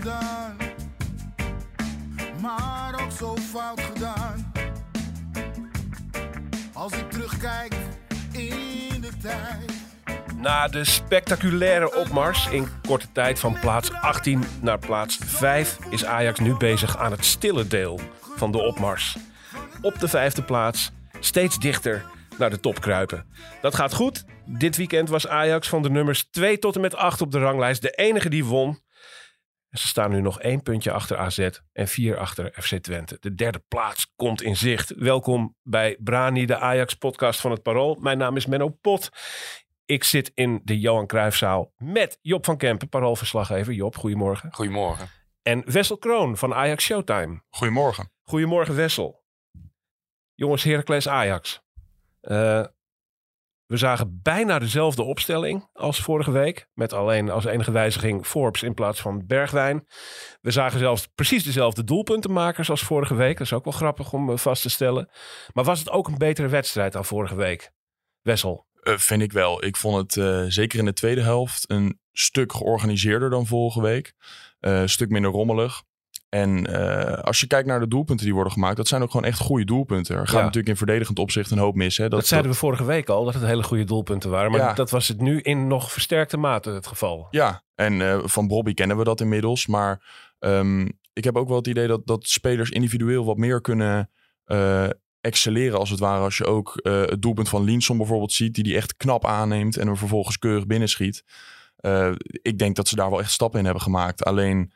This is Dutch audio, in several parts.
Gedaan, maar ook zo fout gedaan. Als ik terugkijk in de tijd. Na de spectaculaire opmars in korte tijd van plaats 18 naar plaats 5 is Ajax nu bezig aan het stille deel van de opmars. Op de vijfde plaats, steeds dichter naar de top kruipen. Dat gaat goed. Dit weekend was Ajax van de nummers 2 tot en met 8 op de ranglijst de enige die won. En ze staan nu nog één puntje achter AZ en vier achter FC Twente. De derde plaats komt in zicht. Welkom bij Brani, de Ajax-podcast van het Parool. Mijn naam is Menno Pot. Ik zit in de Johan Cruijffzaal met Job van Kempen, paroolverslaggever. Job, goedemorgen. Goedemorgen. En Wessel Kroon van Ajax Showtime. Goedemorgen. Goedemorgen Wessel. Jongens, Heracles Ajax. Eh, we zagen bijna dezelfde opstelling als vorige week. Met alleen als enige wijziging Forbes in plaats van Bergwijn. We zagen zelfs precies dezelfde doelpuntenmakers als vorige week. Dat is ook wel grappig om eh, vast te stellen. Maar was het ook een betere wedstrijd dan vorige week? Wessel. Eh, vind ik wel. Ik vond het eh, zeker in de tweede helft een stuk georganiseerder dan vorige week. Een stuk minder rommelig. En eh, als je kijkt naar de doelpunten die worden gemaakt, dat zijn ook gewoon echt goede doelpunten. Er gaat Ja. natuurlijk in verdedigend opzicht een hoop mis. Hè? Dat, zeiden we vorige week al, dat het hele goede doelpunten waren. Maar Ja. dat was het nu in nog versterkte mate het geval. Ja, en eh, van Bobby kennen we dat inmiddels. Maar ehm, ik heb ook wel het idee dat, dat spelers individueel wat meer kunnen eh, excelleren als het ware. Als je ook het doelpunt van Linson bijvoorbeeld ziet, die die echt knap aanneemt en hem vervolgens keurig binnenschiet. Ik denk dat ze daar wel echt stappen in hebben gemaakt. Alleen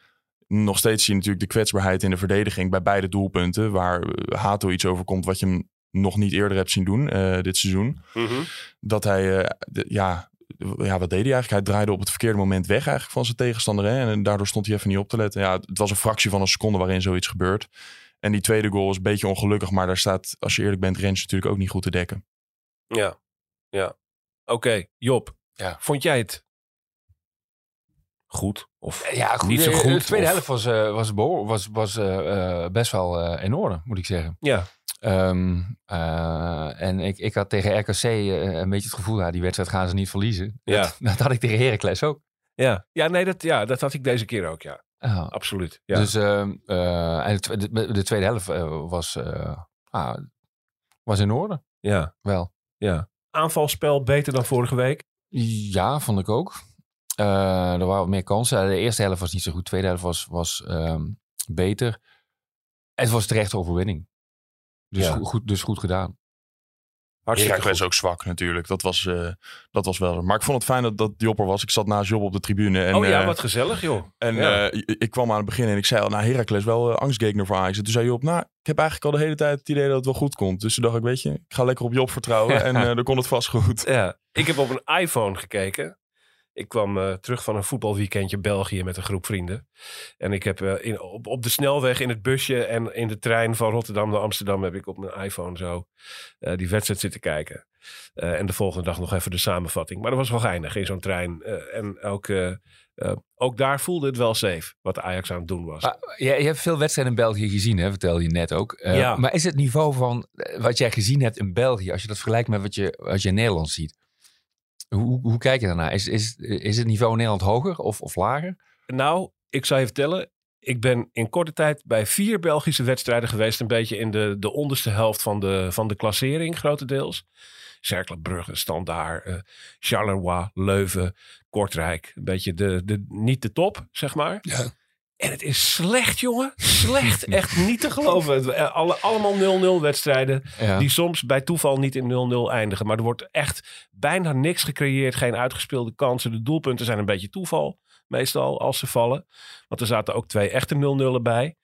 nog steeds zie je natuurlijk de kwetsbaarheid in de verdediging bij beide doelpunten. Waar eh, Hato iets overkomt wat je hem nog niet eerder hebt zien doen eh, dit seizoen dat hij, eh, de- ja, ja, wat deed hij eigenlijk? Hij draaide op het verkeerde moment weg eigenlijk van zijn tegenstander. Hè? En daardoor stond hij even niet op te letten. Ja, het was een fractie van een seconde waarin zoiets gebeurt. En die tweede goal is een beetje ongelukkig, maar daar staat, als je eerlijk bent, Rens natuurlijk ook niet goed te dekken. Ja, ja. Oké, Job. Ja. Vond jij het goed? Of Ja, goed. niet zo De- goed? De tweede of- helft was, eh, was, was, was eh, eh, best wel eh, in orde, moet ik zeggen. Ja, Ehm, eh, en ik, ik had tegen RKC eh, een beetje het gevoel, ja, die wedstrijd gaan ze niet verliezen. Ja. Dat, dat had ik tegen Heracles ook. ja. ja, nee, dat, ja, dat had ik deze keer ook, ja. Ja. Absoluut. Ja. Dus ehm, eh, en de, de, de tweede helft eh, was, eh, ah, was in orde, ja, wel. ja. Aanvalspel beter dan vorige week. Ja, vond ik ook. Eh, er waren wat meer kansen. De eerste helft was niet zo goed. De tweede helft was, was ehm, beter. Het was terecht overwinning. Dus, Ja. goed, goed, dus goed gedaan. Hartstikke Heracles goed. ook zwak natuurlijk. Dat was, eh, dat was wel. Maar ik vond het fijn dat, dat Job er was. Ik zat naast Job op de tribune. En, oh ja, eh, wat gezellig, joh. En Ja. eh, ik kwam aan het begin en ik zei al, nou Heracles wel uh, angstgegner voor Ajax. En toen zei Job, nou, ik heb eigenlijk al de hele tijd het idee dat het wel goed komt. Dus toen dacht ik, weet je, ik ga lekker op Job vertrouwen. en eh, dan kon het vast goed. Ja, ik heb op een iPhone gekeken. Ik kwam eh, terug van een voetbalweekendje België met een groep vrienden. En ik heb eh, in, op, op de snelweg in het busje en in de trein van Rotterdam naar Amsterdam... heb ik op mijn iPhone zo eh, die wedstrijd zitten kijken. En de volgende dag nog even de samenvatting. Maar dat was wel geinig in zo'n trein. En ook, ook daar voelde het wel safe wat Ajax aan het doen was. Maar je, je hebt veel wedstrijden in België gezien, hè, vertelde je net ook. Ja. Maar is het niveau van wat jij gezien hebt in België, als je dat vergelijkt met wat je, wat je in Nederland ziet, hoe, hoe kijk je daarnaar? Is, is, is het niveau in Nederland hoger of, of lager? Nou, ik zal je vertellen. Ik ben in korte tijd bij vier Belgische wedstrijden geweest. Een beetje in de, de onderste helft van de, van de klassering, grotendeels. Cercle Brugge, Standaard, eh Charleroi, Leuven, Kortrijk. Een beetje de, de, niet de top, zeg maar. Ja. En het is slecht, jongen. Slecht. Echt niet te geloven. Eh, Alle, allemaal 0-0 wedstrijden. Ja. Die soms bij toeval niet in 0-0 eindigen. Maar er wordt echt bijna niks gecreëerd. Geen uitgespeelde kansen. De doelpunten zijn een beetje toeval. meestal, als ze vallen. Want er zaten ook twee echte 0-0'en bij.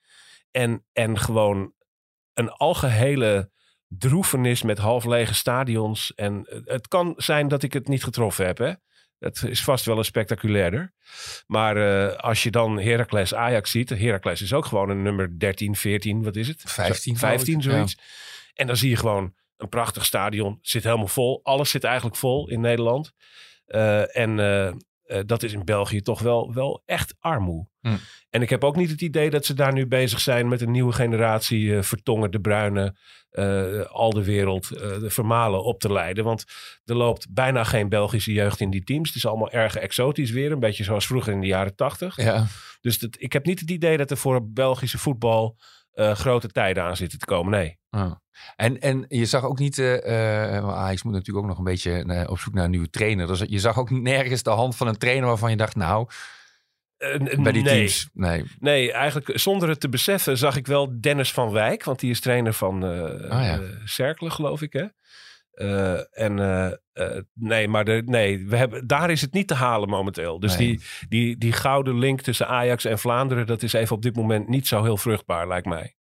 En, en gewoon een algehele droefenis met half lege stadions. En eh, het kan zijn dat ik het niet getroffen heb, hè. Het is vast wel een spectaculairder. Maar eh, als je dan Heracles Ajax ziet. Heracles is ook gewoon een nummer 13, 14, wat is het? 15, 15 geloof ik. zoiets. En dan zie je gewoon een prachtig stadion. Zit helemaal vol. Alles zit eigenlijk vol in Nederland. Eh, en eh, eh, dat is in België toch wel, wel echt armoe. Hm. En ik heb ook niet het idee dat ze daar nu bezig zijn met een nieuwe generatie eh, Vertongen, De Bruyne, eh, al de wereld, de Vermalen op te leiden. Want er loopt bijna geen Belgische jeugd in die teams. Het is allemaal erg exotisch weer. Een beetje zoals vroeger in de jaren tachtig. Ja. Dus dat, ik heb niet het idee dat er voor Belgische voetbal eh, grote tijden aan zitten te komen. Nee. Ah. En, en je zag ook niet, want Ajax moet natuurlijk ook nog een beetje op zoek naar een nieuwe trainer. Dus je zag ook niet nergens de hand van een trainer waarvan je dacht, nou, bij die nee. teams, nee. Nee, eigenlijk zonder het te beseffen zag ik wel Dennis van Wijk. Want die is trainer van Ah, ja. eh, Cerkelen, geloof ik. Hè? Eh, en eh, eh, nee, maar de, nee, we hebben, daar is het niet te halen momenteel. Dus Nee. die, die, die gouden link tussen Ajax en Vlaanderen, dat is even op dit moment niet zo heel vruchtbaar, lijkt mij.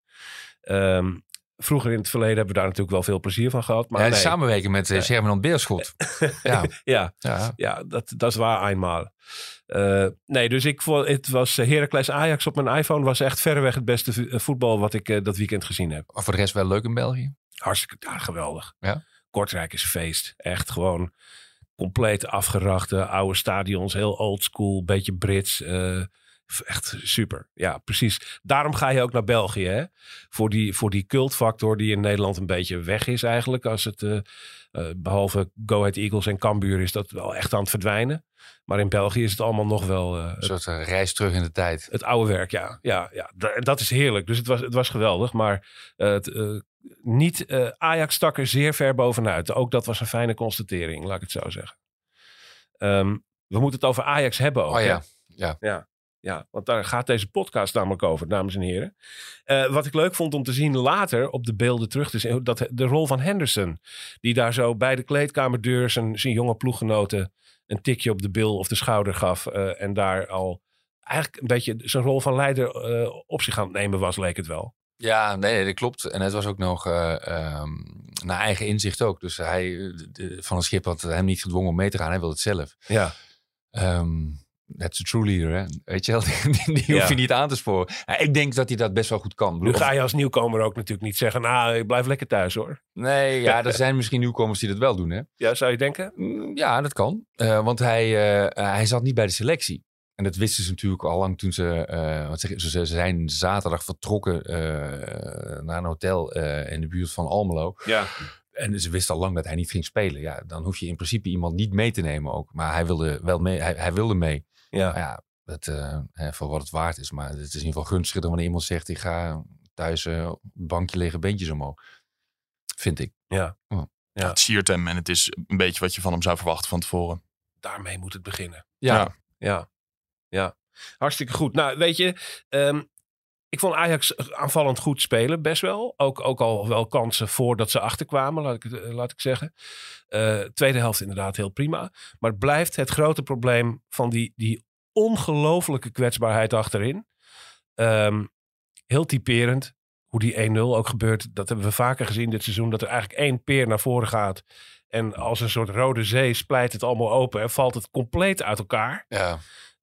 Ehm, vroeger in het verleden hebben we daar natuurlijk wel veel plezier van gehad. Maar ja, nee. Samenwerken met uh, Sherman Beerschot. ja, Ja, ja. ja, dat, dat is waar eenmaal. Eh, nee, dus ik vond het was Heracles Ajax op mijn iPhone was echt verreweg het beste vo- voetbal wat ik dat weekend gezien heb. Maar voor de rest wel leuk in België. Hartstikke ja, geweldig. Ja? Kortrijk is feest. Echt gewoon compleet afgerachte oude stadions, heel old school, beetje Brits. eh, echt super. Ja, precies. Daarom ga je ook naar België, hè? Voor die, voor die cultfactor die in Nederland een beetje weg is eigenlijk. Als het, eh, behalve Go Ahead Eagles en Cambuur is dat wel echt aan het verdwijnen. Maar in België is het allemaal nog wel eh, Een soort eh, reis terug in de tijd. het oude werk, ja. ja, ja. Da- dat is heerlijk. Dus het was, het was geweldig. Maar eh, het, eh, niet, eh, Ajax stak er zeer ver bovenuit. Ook dat was een fijne constatering, laat ik het zo zeggen. Ehm, we moeten het over Ajax hebben ook. Oh ja, hè? ja. Ja, want daar gaat deze podcast namelijk over, dames en heren. Eh, wat ik leuk vond om te zien later op de beelden terug te zien, dat de rol van Henderson, die daar zo bij de kleedkamerdeur zijn, zijn jonge ploeggenoten een tikje op de bil of de schouder gaf eh, en daar al eigenlijk een beetje zijn rol van leider eh, op zich aan het nemen was, leek het wel. Ja, nee, nee, dat klopt. En het was ook nog eh, ehm, naar eigen inzicht ook. Dus hij, de- van een schip had hem niet gedwongen om mee te gaan. Hij wilde het zelf. Ja, Ehm that's a true leader, hè? Weet je wel, die, die hoef je niet aan te sporen. Ik denk dat hij dat best wel goed kan. Nu ga je als nieuwkomer ook natuurlijk niet zeggen, nou, ik blijf lekker thuis hoor. Nee, ja, er zijn misschien nieuwkomers die dat wel doen, hè? Ja, zou je denken? Mm, Ja, dat kan. Eh, want hij, eh, hij zat niet bij de selectie. En dat wisten ze natuurlijk al lang toen ze... eh, want ze, ze zijn zaterdag vertrokken eh, naar een hotel eh, in de buurt van Almelo. Ja. En ze wisten al lang dat hij niet ging spelen. Ja, dan hoef je in principe iemand niet mee te nemen ook. Maar hij wilde wel mee. Hij, hij wilde mee. Ja. Maar ja, dat, eh, hè, voor wat het waard is. Maar het is in ieder geval gunstiger dan wanneer iemand zegt... ik ga thuis eh, op het bankje liggen, beentjes omhoog. Vind ik. Ja. Ja, het siert hem en het is een beetje wat je van hem zou verwachten van tevoren. Daarmee moet het beginnen. Ja, Ja. Ja, ja. Hartstikke goed. Nou, weet je, ehm, ik vond Ajax aanvallend goed spelen, best wel. Ook, ook al wel kansen voordat ze achterkwamen, laat ik, eh, laat ik zeggen. Eh, tweede helft inderdaad heel prima. Maar het blijft het grote probleem van die, die ongelofelijke kwetsbaarheid achterin. Ehm, heel typerend. Hoe die 1-0 ook gebeurt, dat hebben we vaker gezien dit seizoen. Dat er eigenlijk één peer naar voren gaat. En als een soort rode zee splijt het allemaal open. En valt het compleet uit elkaar. ja.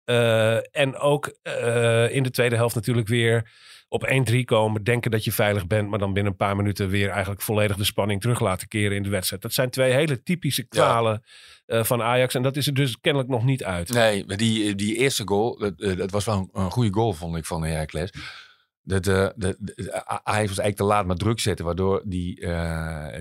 Eh, en ook eh, in de tweede helft natuurlijk weer op 1-3 komen. Denken dat je veilig bent. Maar dan binnen een paar minuten weer eigenlijk volledig de spanning terug laten keren in de wedstrijd. Dat zijn twee hele typische kwalen eh, van Ajax. En dat is er dus kennelijk nog niet uit. Nee, maar die, die eerste goal, dat, dat was wel een, een goede goal, vond ik, van Heracles. Dat, de, de, de, Ajax was eigenlijk te laat met druk zetten, waardoor die,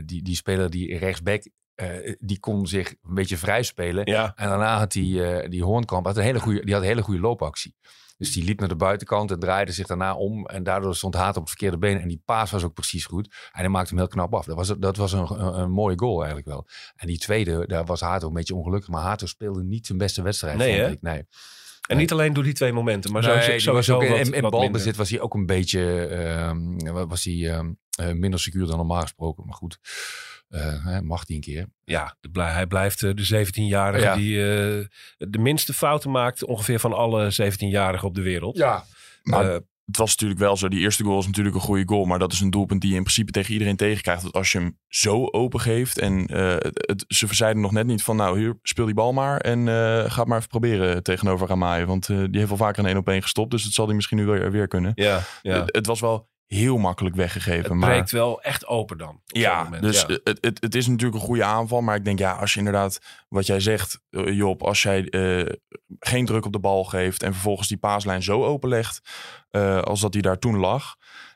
die, die speler, die rechtsback, eh, die kon zich een beetje vrij spelen. Ja, En daarna had die, eh die Hoornkamp had een hele goede, die had een hele goede loopactie. Dus die liep naar de buitenkant en draaide zich daarna om. En daardoor stond Haat op het verkeerde been. En die paas was ook precies goed. En hij maakte hem heel knap af. Dat was, dat was een, een, een mooie goal eigenlijk wel. En die tweede, daar was Hato een beetje ongelukkig. Maar Hato speelde niet zijn beste wedstrijd. Nee, vond ik. Nee. en niet alleen door die twee momenten. Maar Nee, was sowieso ook, wat, in, in wat balbezit minder. was hij ook een beetje ehm, was hij, ehm, eh, minder secuur dan normaal gesproken. Maar goed. Eh, hè, mag tien keer. Ja, de blij- hij blijft eh, de 17-jarige Ja. die eh, de minste fouten maakt ongeveer van alle 17-jarigen op de wereld. Ja. Maar Eh, het was natuurlijk wel zo. Die eerste goal is natuurlijk een goede goal. Maar dat is een doelpunt die je in principe tegen iedereen tegenkrijgt. Want als je hem zo open geeft. En eh, het, het- ze zeiden nog net niet van nou hier speel die bal maar. En eh ga het maar even proberen tegenover Ramai. Want eh, die heeft wel vaker een 1 op 1 gestopt. Dus dat zal hij misschien nu weer, weer kunnen. ja, ja. Het, het was wel heel makkelijk weggegeven. het maar... breekt wel echt open dan. Ja, moment. dus Ja. Het, het, het is natuurlijk een goede aanval. Maar ik denk, ja, als je inderdaad, wat jij zegt, eh, Job, als jij eh, geen druk op de bal geeft en vervolgens die paaslijn zo openlegt, eh als dat die daar toen lag,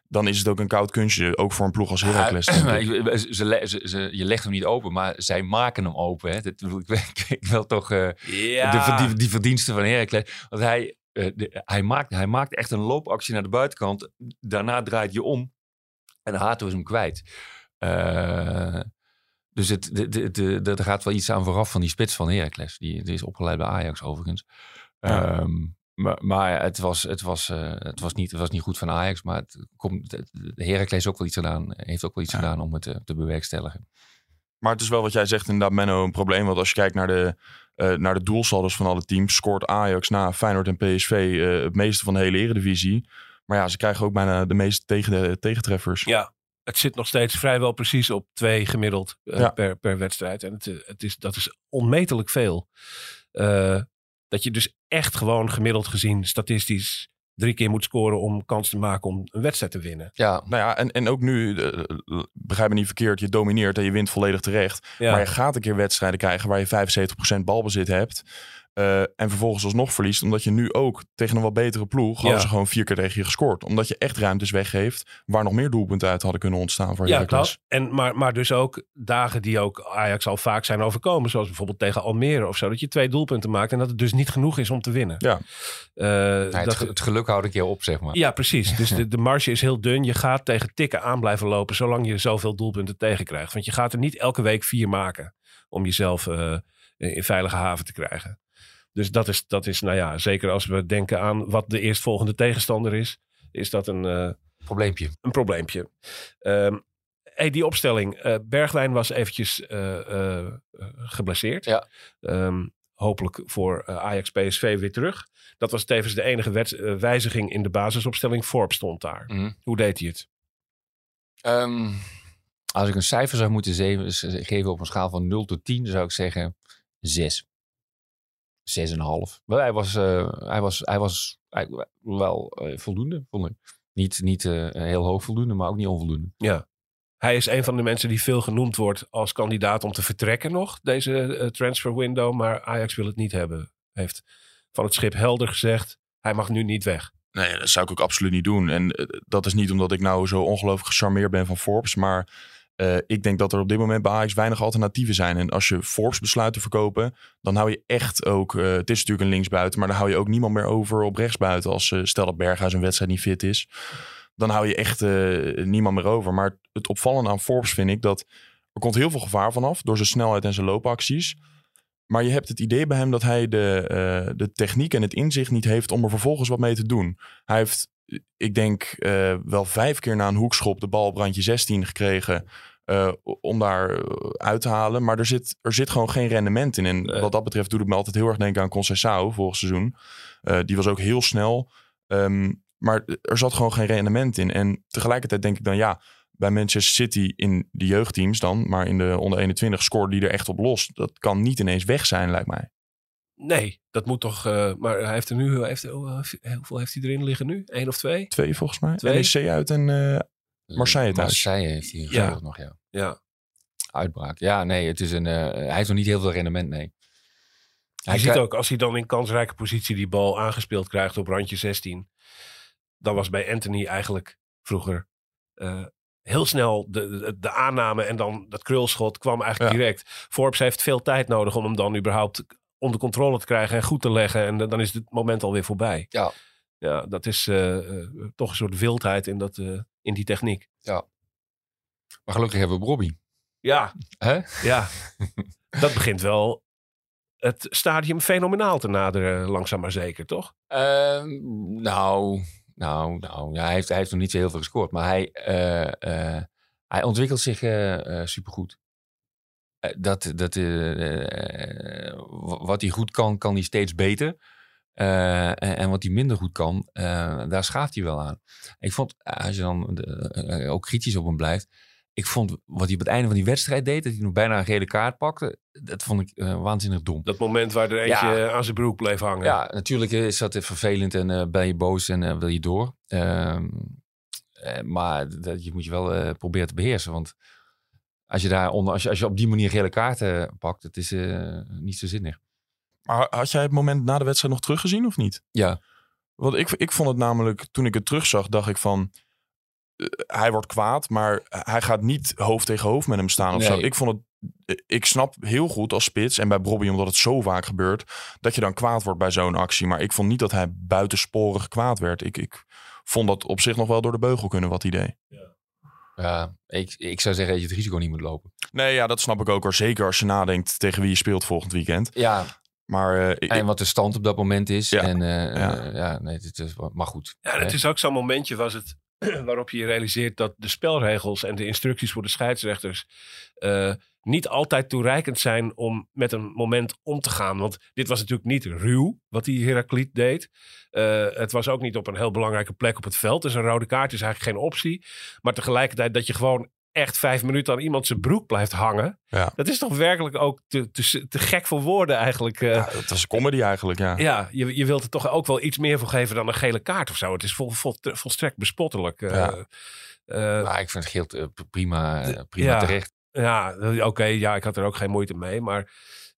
dan is het ook een koud kunstje, ook voor een ploeg als Heracles. denk Maar ik. ik- ze, ze, le- ze- ze- je legt hem niet open, maar zij maken hem open. Hè. Dat, ik, ik, ik wil toch eh, ja. de, verdien- die verdiensten van Heracles. Want hij, de- hij, maakt, hij maakt echt een loopactie naar de buitenkant. Daarna draait je om en Hato is hem kwijt. Eh, dus het, de, de, de, de- er gaat wel iets aan vooraf van die spits van Heracles. Die, die is opgeleid bij Ajax overigens. Ja. Ehm, maar, maar het, was, het, was, eh, het, was niet, het was niet goed van Ajax. Maar het komt, de Heracles ook wel iets gedaan, heeft ook wel iets Ja. gedaan om het eh, te bewerkstelligen. Maar het is wel wat jij zegt inderdaad, Menno, een probleem. Want als je kijkt naar de, eh naar de doelsaldos van alle teams, scoort Ajax na Feyenoord en PSV eh, het meeste van de hele eredivisie. Maar ja, ze krijgen ook bijna de meeste tegen de, tegentreffers. Ja, het zit nog steeds vrijwel precies op twee gemiddeld eh, Ja. per, per wedstrijd. En het, het is, dat is onmetelijk veel. Dat je dus echt gewoon gemiddeld gezien statistisch drie keer moet scoren om kans te maken om een wedstrijd te winnen. Ja, Nou ja, en, en ook nu, eh, begrijp me niet verkeerd, je domineert en je wint volledig terecht. Ja, Maar je gaat een keer wedstrijden krijgen waar je 75% balbezit hebt. Eh, en vervolgens alsnog verliest. Omdat je nu ook tegen een wat betere ploeg. hadden Ja. ze gewoon vier keer tegen je gescoord. Omdat je echt ruimtes weggeeft. waar nog meer doelpunten uit hadden kunnen ontstaan voor ja Heracles. dat. En, maar, maar dus ook dagen die ook Ajax al vaak zijn overkomen. Zoals bijvoorbeeld tegen Almere of zo. Dat je twee doelpunten maakt en dat het dus niet genoeg is om te winnen. Ja. Eh, Ja, het, dat, ge- het geluk houdt een keer op, zeg maar. Ja, precies. Dus de, de marge is heel dun. Je gaat tegen tikken aan blijven lopen zolang je zoveel doelpunten tegenkrijgt. Want je gaat er niet elke week vier maken om jezelf eh, in veilige haven te krijgen. Dus dat is, dat is, nou ja, zeker als we denken aan wat de eerstvolgende tegenstander is, is dat een, eh, Probleempje. een probleempje. Ehm, hey, die opstelling. eh, Bergwijn was eventjes eh, geblesseerd. Ja. Ehm, hopelijk voor Ajax PSV weer terug. Dat was tevens de enige wet- wijziging in de basisopstelling. Forbes stond daar. Mhm. Hoe deed hij het? Ehm, als ik een cijfer zou moeten geven op een schaal van 0 tot 10, zou ik zeggen 6. 6,5. Wel, hij was, eh, hij was, hij was hij- wel eh, voldoende, vond ik. Niet, niet eh, heel hoog voldoende, maar ook niet onvoldoende. Ja. Hij is een van de mensen die veel genoemd wordt als kandidaat om te vertrekken nog, deze transfer window. Maar Ajax wil het niet hebben. Heeft van het schip helder gezegd, hij mag nu niet weg. Nee, dat zou ik ook absoluut niet doen. En dat is niet omdat ik nou zo ongelooflijk gecharmeerd ben van Forbes. Maar eh, ik denk dat er op dit moment bij Ajax weinig alternatieven zijn. En als je Forbes besluit te verkopen, dan hou je echt ook... eh, het is natuurlijk een linksbuiten, maar dan hou je ook niemand meer over op rechtsbuiten. Als eh, stel dat Berghuis een wedstrijd niet fit is, dan hou je echt niemand meer over. Maar het opvallende aan Forbes vind ik dat... Er komt heel veel gevaar vanaf door zijn snelheid en zijn loopacties. Maar je hebt het idee bij hem dat hij de, de techniek en het inzicht niet heeft om er vervolgens wat mee te doen. Hij heeft, ik denk, wel vijf keer na een hoekschop de bal op randje 16 gekregen. Eh, om daar eh, uit te halen. Maar er zit, er zit gewoon geen rendement in. En Nee. wat dat betreft doet het me altijd heel erg denken aan Conceição vorig seizoen. Eh, die was ook heel snel. Ehm, maar er zat gewoon geen rendement in. En tegelijkertijd denk ik dan ja, bij Manchester City in de jeugdteams dan, maar in de onder 21 scoorde die er echt op los. Dat kan niet ineens weg zijn, lijkt mij. Nee, dat moet toch. maar hij heeft er nu. hij Heeft, oh, hoeveel heeft hij erin liggen nu? Eén of twee? Twee volgens mij. Twee? NEC uit en Marseille thuis. Marseille heeft hij Ja. nog, ja. Ja. Uitbraak. Ja, nee, het is een, eh, hij heeft nog niet heel veel rendement, nee. Je Hij ziet kan- ook, als hij dan in kansrijke positie die bal aangespeeld krijgt op randje 16. Dan was bij Anthony eigenlijk vroeger eh, heel snel de, de, de aanname en dan dat krulschot kwam eigenlijk Ja. direct. Forbes heeft veel tijd nodig om hem dan überhaupt onder controle te krijgen en goed te leggen. En dan is het moment alweer voorbij. Ja. Ja, dat is eh, toch een soort wildheid in, dat, in die techniek. Maar gelukkig hebben we Bobby. Ja, Hè? ja. dat begint wel het stadium fenomenaal te naderen, langzaam maar zeker, toch? Ehm, nou, nou, nou ja, hij, heeft, hij heeft nog niet zo heel veel gescoord. Maar hij, eh, eh, hij ontwikkelt zich eh, supergoed. dat, dat, wat hij goed kan, kan hij steeds beter. Eh, en, en wat hij minder goed kan, eh, daar schaaft hij wel aan. Ik vond, eh, als je dan ook kritisch op hem blijft. Ik vond wat hij op het einde van die wedstrijd deed, dat hij nog bijna een gele kaart pakte. Dat vond ik waanzinnig dom. Dat moment waar er eentje Ja. aan zijn broek bleef hangen. Ja, natuurlijk is dat vervelend en ben je boos en wil je door. Ehm, eh, maar dat, je moet je wel proberen te beheersen. Want als je, daar onder, als je, als je op die manier gele kaarten pakt, het is niet zo zinnig. Maar had jij het moment na de wedstrijd nog teruggezien of niet? Ja, Want ik, ik vond het namelijk, toen ik het terugzag, dacht ik van... eh, hij wordt kwaad, maar hij gaat niet hoofd tegen hoofd met hem staan of Nee. zo. Ik vond het... eh, Ik snap heel goed als spits en bij Bobby, omdat het zo vaak gebeurt, dat je dan kwaad wordt bij zo'n actie. Maar ik vond niet dat hij buitensporig kwaad werd. Ik, ik vond dat op zich nog wel door de beugel kunnen wat hij deed. ja ik, ik zou zeggen dat je het risico niet moet lopen. Nee, ja, dat snap ik ook. hoor. Zeker als je nadenkt tegen wie je speelt volgend weekend. Ja, Maar eh, ik- en wat de stand op dat moment is. Ja. En eh, Ja. eh, ja, nee, dit is, maar goed. Ja, het is ook zo'n momentje was het waarop je je realiseert dat de spelregels en de instructies voor de scheidsrechters eh, niet altijd toereikend zijn om met een moment om te gaan. Want dit was natuurlijk niet ruw wat die Herakliet deed. Eh, het was ook niet op een heel belangrijke plek op het veld. Dus een rode kaart is eigenlijk geen optie. Maar tegelijkertijd dat je gewoon echt vijf minuten aan iemand zijn broek blijft hangen. Ja. Dat is toch werkelijk ook te, te, te gek voor woorden eigenlijk. eh. ja, het was comedy eigenlijk, ja. Ja, je, je wilt er toch ook wel iets meer voor geven dan een gele kaart of zo. Het is vol, vol, volstrekt bespottelijk. eh. Ja. Eh, Maar ik vind het geld prima, prima Ja. terecht. ja, oké, ja, ik had er ook geen moeite mee. Maar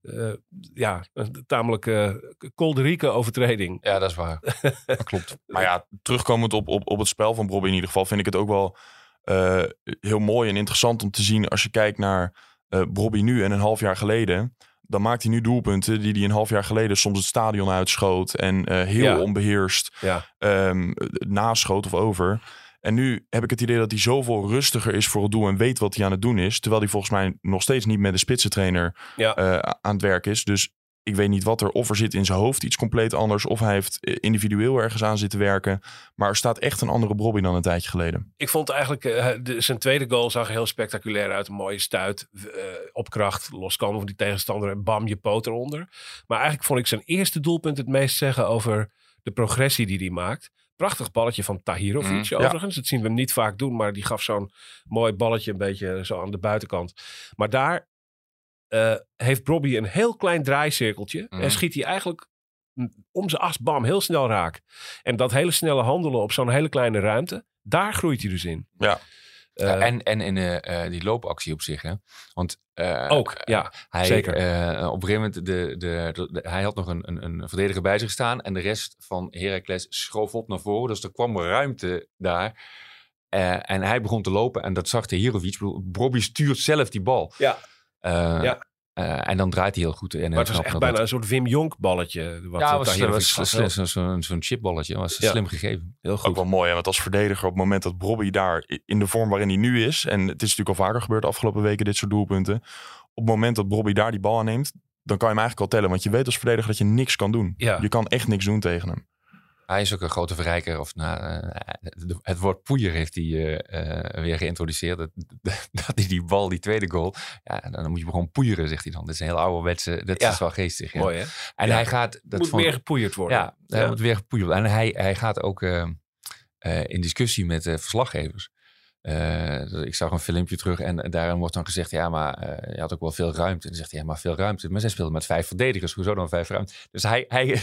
eh, ja, een tamelijk eh kolderieke overtreding. Ja, dat is waar. dat klopt. Maar ja, terugkomend op, op, op het spel van Bobby in ieder geval, vind ik het ook wel eh, heel mooi en interessant om te zien als je kijkt naar Bobby nu en een half jaar geleden. Dan maakt hij nu doelpunten die hij een half jaar geleden soms het stadion uitschoot en eh, heel Ja. onbeheerst Ja, ehm, naschoot of over. En nu heb ik het idee dat hij zoveel rustiger is voor het doel en weet wat hij aan het doen is. Terwijl hij volgens mij nog steeds niet met de spitsentrainer Ja. eh, aan het werk is. Dus ik weet niet wat er, of er zit in zijn hoofd iets compleet anders, of hij heeft eh, individueel ergens aan zitten werken. Maar er staat echt een andere Bobby dan een tijdje geleden. ik vond eigenlijk eh, de, zijn tweede goal zag heel spectaculair uit. Een mooie stuit, eh, op kracht, los kan van die tegenstander en bam, je poot eronder. Maar eigenlijk vond ik zijn eerste doelpunt het meest zeggen over de progressie die hij maakt. Prachtig balletje van Tahirovic Mm, ja. overigens. Dat zien we hem niet vaak doen, maar die gaf zo'n mooi balletje een beetje zo aan de buitenkant. Maar daar eh, heeft Bobby een heel klein draaicirkeltje. Mhm. En schiet hij eigenlijk om zijn as, bam, heel snel raak. En dat hele snelle handelen op zo'n hele kleine ruimte, daar groeit hij dus in. Ja. Eh, Ja, en en in eh, die loopactie op zich. Hè? Want ook, ja. Hij, Zeker. op een gegeven moment, de, de, de- de- hij had nog een, een, een verdediger bij zich staan. En de rest van Heracles schoof op naar voren. Dus er kwam ruimte daar. En hij begon te lopen. En dat zag de Hirovic. Bobby stuurt zelf die bal. Ja. Eh, Ja. eh, en dan draait hij heel goed. En heel Maar het was echt dat- bijna een soort Wim Jonk balletje. Wat ja, eh, was, Tahirovic was, slim, zo'n zo'n zo'n chipballetje. was Ja. slim gegeven. Heel Ook goed. wel mooi, hè? want als verdediger op het moment dat Bobby daar in de vorm waarin hij nu is, en het is natuurlijk al vaker gebeurd de afgelopen weken, dit soort doelpunten. Op het moment dat Bobby daar die bal aanneemt, dan kan je hem eigenlijk al tellen. Want je weet als verdediger dat je niks kan doen. Ja. Je kan echt niks doen tegen hem. Hij is ook een grote verrijker. Of, nou, eh, het woord poeier heeft hij eh, eh, weer geïntroduceerd. Dat, dat hij die bal, die tweede goal. Ja, dan moet je gewoon poeieren, zegt hij dan. Dat is een heel ouderwetse. Dat Ja. is wel geestig. Ja. Mooi hè? En Ja. hij gaat. Dat moet vond- meer gepoeierd worden. Ja, hij moet weer gepoeierd worden. En hij, hij gaat ook in discussie met verslaggevers. Eh, ik zag een filmpje terug en daarin wordt dan gezegd: ja, maar eh, je had ook wel veel ruimte. En dan zegt hij: ja, maar veel ruimte. Maar zij speelden met vijf verdedigers. Hoezo dan vijf ruimte? Dus hij, hij,